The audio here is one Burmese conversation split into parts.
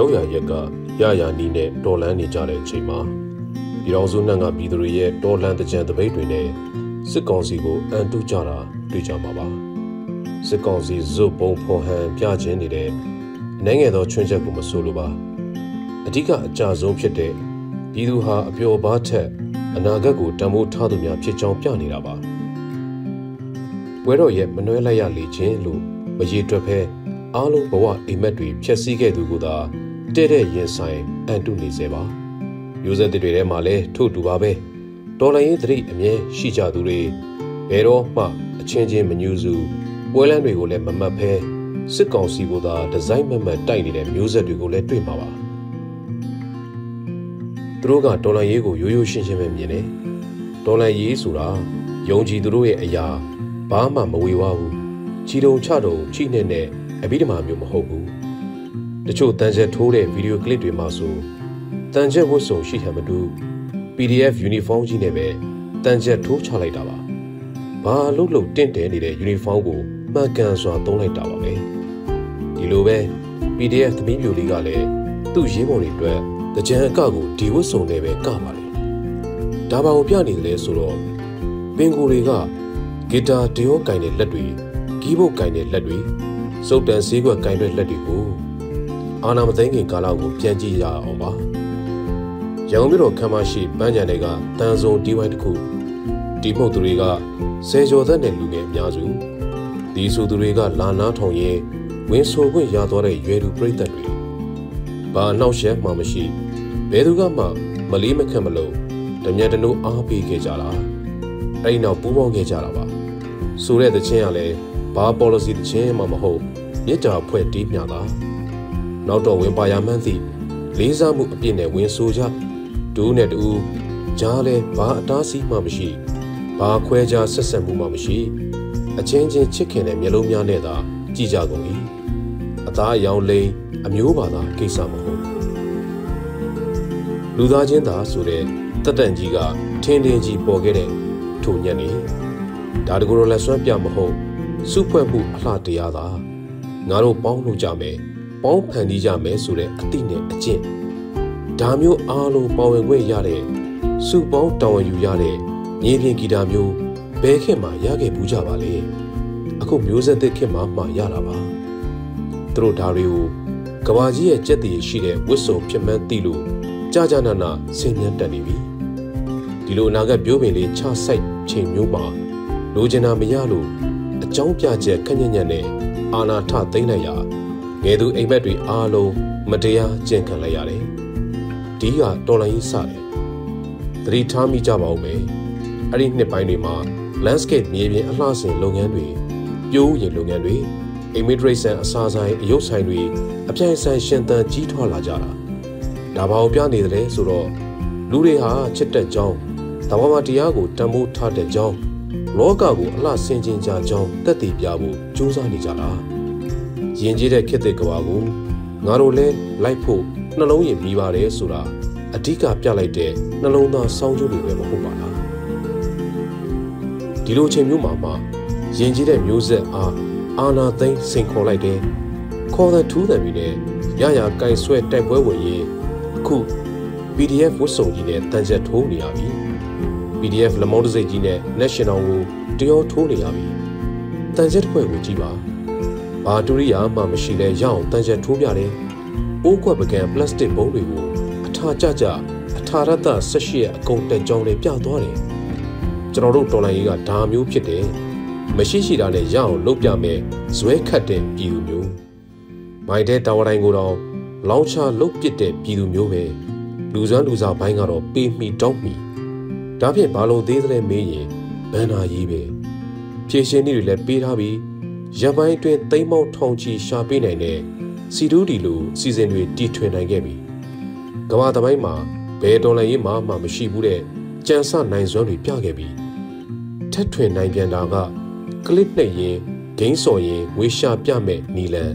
ရောက်ရရက်ကရရနီးနဲ့တော်လန်းနေကြတဲ့အချိန်မှာပြည်တော်စုနှံကပြည်သူတွေရဲ့တော်လန်းတကြံတပိတ်တွေနဲ့စစ်ကောင်စီကိုအန်တုကြတာတွေ့ကြမှာပါစစ်ကောင်စီဇွတ်ပုံဖော်ဟန်ပြခြင်းနေတဲ့နိုင်ငံတော်ချွင်းချက်ကိုမဆိုလိုပါအဓိကအကြဆုံးဖြစ်တဲ့ပြည်သူဟာအပျော်ပါထက်အနာဂတ်ကိုတံမိုးထားသူများဖြစ်ကြောင်းပြနေတာပါပွဲတော်ရဲ့မနှွဲလိုက်ရလေခြင်းလို့မရေတွက်ဖဲအားလုံးဘဝအိမ်မက်တွေဖြည့်ဆည်းခဲ့သူကသာ တဲ့တဲ့ရင်ဆိုင်အန်တုနေစေပါမျိုးဆက်တွေထဲမှာလည်းထို့တူပါပဲတော်လိုင်းရေးသတိအမြဲရှိကြသူတွေဘယ်တော့မှအချင်းချင်းမညူစုပွဲလန်းတွေကိုလည်းမမတ်ဖဲစစ်ကောင်စီကသာဒီဇိုင်းမမတ်တိုက်နေတဲ့မျိုးဆက်တွေကိုလည်းတွေ့မှာပါသူတို့ကတော်လိုင်းရေးကိုရိုးရိုးရှင်းရှင်းပဲမြင်တယ်တော်လိုင်းရေးဆိုတာယုံကြည်သူတို့ရဲ့အရာဘာမှမဝေဝါဘူးချီတုံချတုံချိနဲ့နဲ့အဘိဓမ္မာမျိုးမဟုတ်ဘူး တချို့တန်ချက်ထိုးတဲ့ဗီဒီယိုကလစ်တွေမှာဆိုတန်ချက်ဝတ်စုံရှိဟန်မတူ PDF uniform ကြီးနဲ့ပဲတန်ချက်ထိုးချလိုက်တာပါဘာလို့လို့တင့်တယ်နေတဲ့ uniform ကိုမှန်ကန်စွာသုံးလိုက်တာပါပဲဒီလိုပဲ PDF သမီးမျိုးလေးကလည်းသူ့ရေးပုံတွေအတွက်တကြံအကကိုဒီဝတ်စုံနဲ့ပဲကပါလေဒါပါကိုပြနေတယ်လဲဆိုတော့ပင်ကိုတွေကဂီတာတရောကင်တဲ့လက်တွေကီးဘုတ်ကင်တဲ့လက်တွေစုပ်တန်ဈေးကွက်ကင်တဲ့လက်တွေကို အာနာမသိငင်ကာလကိုပြန်ကြည့်ရအောင်ပါရန်ကုန်မြို့တော်ခမ်းမရှိပန်းချံတွေကတန်စုံဒီဝိုင်းတစ်ခုဒီမှုတ်သူတွေကဆယ်ကျော်သက်တဲ့လူငယ်အများစုဒီဆိုသူတွေကလာနာထောင်ရင်ဝင်းဆိုခွင့်ရသွားတဲ့ရွယ်သူပြိတ္တတွေဘာနှောက်ယှက်မှမရှိဘယ်သူကမှမလေးမခန့်မလို့တမျက်တနိုးအားပေးခဲ့ကြတာအဲ့ဒီနောက်ပူးပေါင်းခဲ့ကြတာပါဆိုတဲ့တခြင်းကလည်းဘာ policy တခြင်းမှမဟုတ်မြစ်တာဖွဲ့တီးမြတာ နောက်တော့ဝင်ပါရမှန်းသိလေးစားမှုအပြည့်နဲ့ဝင်ဆိုကြဒူးနဲ့တူကြားလဲဘာအတားဆီးမှမရှိဘာခွဲခြားဆက်ဆက်မှုမှမရှိ အချင်းချင်းချစ်ခင်တဲ့မျိုးလုံးများနဲ့သာကြည်ကြကုန်၏အသားအယောင်လိန်အမျိုးပါသာကိစ္စမဟုတ်လူသားချင်းသာဆိုတဲ့တက်တန့်ကြီးကထင်းထင်းကြီးပေါ်ခဲ့တဲ့ထိုညက်နေဒါတကူလိုလက်ဆွဲပြမဟုတ်စုဖွဲ့မှုအလှတရားသာငါတို့ပေါင်းလို့ကြမယ် ပေါင်းဖန်တီးကြမယ်ဆိုတဲ့အသည့်နဲ့အကျင့်ဒါမျိုးအားလုံးပါဝင်ခွင့်ရတဲ့စုပေါင်းတာဝန်ယူရတဲ့မြေပြင်ဂီတာမျိုးဘယ်ခေတ်မှရခဲ့ဘူးကြပါလေအခုမျိုးဆက်သစ်ခေတ်မှမှရတာပါသူတို့ဒါတွေကိုကဘာကြီးရဲ့ကြက်တည်ရှိတဲ့ဝစ်စုံဖြစ်မှန်းသိလို့ကြာကြာနာနာဆင်ញံတက်နေပြီဒီလိုအနာဂတ်ပြိုးပင်လေးချဆိုင်ချိန်မျိုးမှာလိုချင်တာမရလို့အကြောင်းပြချက်ခက်ညံ့ညံ့နဲ့အာနာထသိမ့်လိုက်ရာ ငယ်သူအိမ်မက်တွေအားလုံးမတရားကျင့်ခံလိုက်ရတယ်ဒီကတော်လိုင်းကြီးစတယ်သတိထားမိကြပါဦးမယ်အဲ့ဒီနှစ်ပိုင်းတွေမှာ landscape မြေပြင်အလှဆင်လုပ်ငန်းတွေပြိုးရင်လုပ်ငန်းတွေ immigration အစားဆိုင်အယုတ်ဆိုင်တွေအပြိုင်ဆိုင်ရှင်သန်ကြီးထွားလာကြတာဒါဘာကိုပြနေတယ်လဲဆိုတော့လူတွေဟာချစ်တဲ့ကြောင်းတဘာဝတရားကိုတန်ဖိုးထားတဲ့ကြောင်းလောကကိုအလှဆင်ခြင်ကြကြောင်းတက်တည်ပြဖို့ကြိုးစားနေကြတာ ယဉ်ကျေးတဲ့ခေတ်သစ်ကဘာကိုငါတို့လဲလိုက်ဖို့နှလုံးရင်ပြီးပါတယ်ဆိုတာအဓိကပြလိုက်တဲ့နှလုံးသားစောင်းကျိုးတွေပဲမဟုတ်ပါလားဒီလိုချိန်မျိုးမှာမှယဉ်ကျေးတဲ့မျိုးဆက်အားအာနာသိန်းစင်ခေါ်လိုက်တယ်ခေါ်တဲ့ထူးတယ်ပြီးနဲ့ရရကင်ဆွဲတိုက်ပွဲဝင်ရင်အခု PDF ဝတ်စုံကြီးနဲ့တန်ချက်ထိုးနေရပြီ PDF လမောင်းတစိတ်ကြီးနဲ့ National ကိုတရောထိုးနေရပြီတန်ချက်တစ်ဖွဲ့ကိုကြည့်ပါ ဘာတူရိယာမှမရှိလဲရအောင်တန်ချက်ထိုးပြတယ်အိုးကွက်ပကံပလတ်စတစ်ဘုံတွေကိုအထာကြကြအထာရတဆက်ရှိရဲ့အကုန်တက်ကြောင်းတွေပြသွားတယ်ကျွန်တော်တို့တော်လိုင်းကြီးကဒါမျိုးဖြစ်တယ်မရှိရှိတာနဲ့ရအောင်လုပ်ပြမယ်ဇွဲခတ်တဲ့ပြည်သူမျိုးမိုက်တဲ့တာဝတိုင်းကိုတော့လောင်းချလုတ်ပစ်တဲ့ပြည်သူမျိုးပဲလူစွမ်းလူစားဘိုင်းကတော့ပေးမိတောင်းမိဒါဖြင့်ဘာလို့သေးသလဲမေးရင်ဘန်နာကြီးပဲဖြည့်ရှင်တွေလည်းပေးထားပြီး ရပိုင်းအတွင်းသိမ်းမောက်ထောင်ချီရှာပေးနိုင်တဲ့စီဒူးဒီလိုစီစဉ်တွေတီထွင်နိုင်ခဲ့ပြီကမ္ဘာသမိုင်းမှာဘယ်တော်လည်းရေးမှမှမရှိဘူးတဲ့ကြံစနိုင်စွမ်းတွေပြခဲ့ပြီးထက်ထွင်နိုင်ပြန်တာကကလစ်နဲ့ရင်ဂိမ်းစော်ရင်ဝေရှာပြမဲ့နီလန်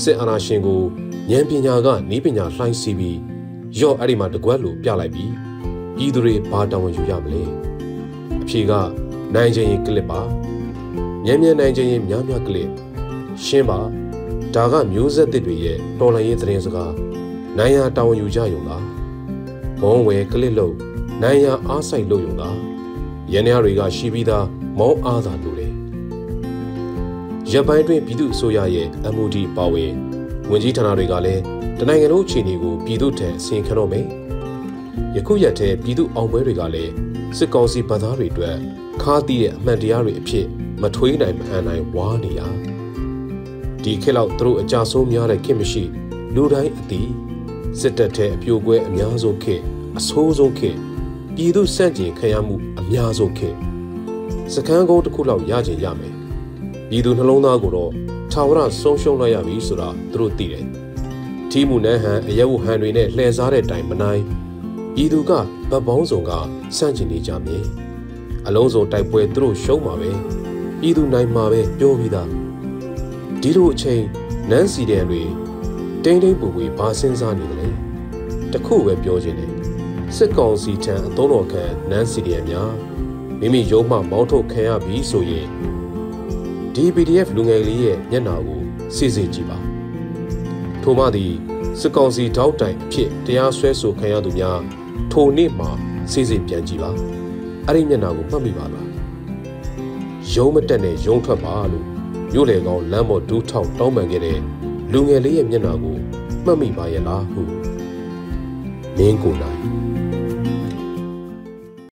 စစ်အာဏာရှင်ကိုဉာဏ်ပညာကနီးပညာလှိုင်းစီးပြီးရော့အဲ့ဒီမှာတကွက်လိုပြလိုက်ပြီးဤသူတွေဘာတောင်းယူရမလဲအဖြေကနိုင်ခြင်းရင်ကလစ်ပါ ဉာဏ်ဉာဏ်နိုင်ခြင်းရင်များများကလစ်ရှင်းပါဒါကမျိုးဆက်သစ်တွေရဲ့တော်လှန်ရေးသတင်းစကားနိုင်ရာတောင်းယူကြယုံလားမုံဝဲကလစ်လို့နိုင်ရာအားဆိုင်လို့ယုံလားရန်ရတွေကရှိပြီးသားမောင်းအားသာလို့လေရပ်ပိုင်းတွင်ပြည်သူအစိုးရရဲ့ MOD ပါဝင်ဝင်ကြီးဌာနတွေကလည်းတနိုင်ငံလုံးအခြေအနေကိုပြည်သူထံအစီရင်ခံတော့မယ်ယခုရက်ထဲပြည်သူအောင်ပွဲတွေကလည်းစစ်ကောင်စီဗသားတွေအတွက်ခါးသီးတဲ့အမှန်တရားတွေအဖြစ် မထွေးနိုင်မဟန်နိုင်ဝါနေရဒီခေတ်လောက်သူတို့အကြဆုံးများတဲ့ခေတ်မရှိလူတိုင်းအသည်စစ်တပ်ထဲအပြိုကွဲအများဆုံးခေတ်အဆိုးဆုံးခေတ်ပြည်သူစန့်ကျင်ခံရမှုအများဆုံးခေတ်စကန်းကုန်းတစ်ခုလောက်ရကျင်ရမယ်ပြည်သူနှလုံးသားကိုတော့ထာဝရဆုံးရှုံးလိုက်ရပြီဆိုတာသူတို့သိတယ်ထီးမှုနဲ့ဟန်အယက်ဝဟန်တွေနဲ့လှည့်စားတဲ့တိုင်မနိုင်ပြည်သူကဗတ်ပေါင်းစုံကစန့်ကျင်နေကြမြင်အလုံးစုံတိုက်ပွဲသူတို့ရှုံးမှာပဲ ပြည်သူနိုင်မှာပဲပြောပြီးသားဒီလိုအချိန်နန်းစီတဲ့တွေတိမ့်တိမ့်ပူပူဘာစဉ်းစားနေတယ်လဲတခုပဲပြောခြင်းတယ်စစ်ကောင်စီထံအသုံးတော်ခံနန်းစီတဲ့များမိမိရုံးမှမောင်းထုတ်ခံရပြီဆိုရင်ဒီ PDF လူငယ်လေးရဲ့မျက်နှာကိုစစ်စစ်ကြည့်ပါထို့မှသည်စစ်ကောင်စီတောက်တိုင်အဖြစ်တရားစွဲဆိုခံရသူများထိုနေ့မှာစစ်စစ်ပြန်ကြည့်ပါအဲ့ဒီမျက်နှာကိုမှတ်မိပါလား ရုံးမတက်နဲ့ရုံးထွက်ပါလို့မြို့လေကောင်လမ်းပေါ်ဒူးထောက်တောင်းပန်ခဲ့တဲ့လူငယ်လေးရဲ့မျက်နှာကိုမှတ်မိပါရဲ့လားဟုမင်းကိုယ်နိုင်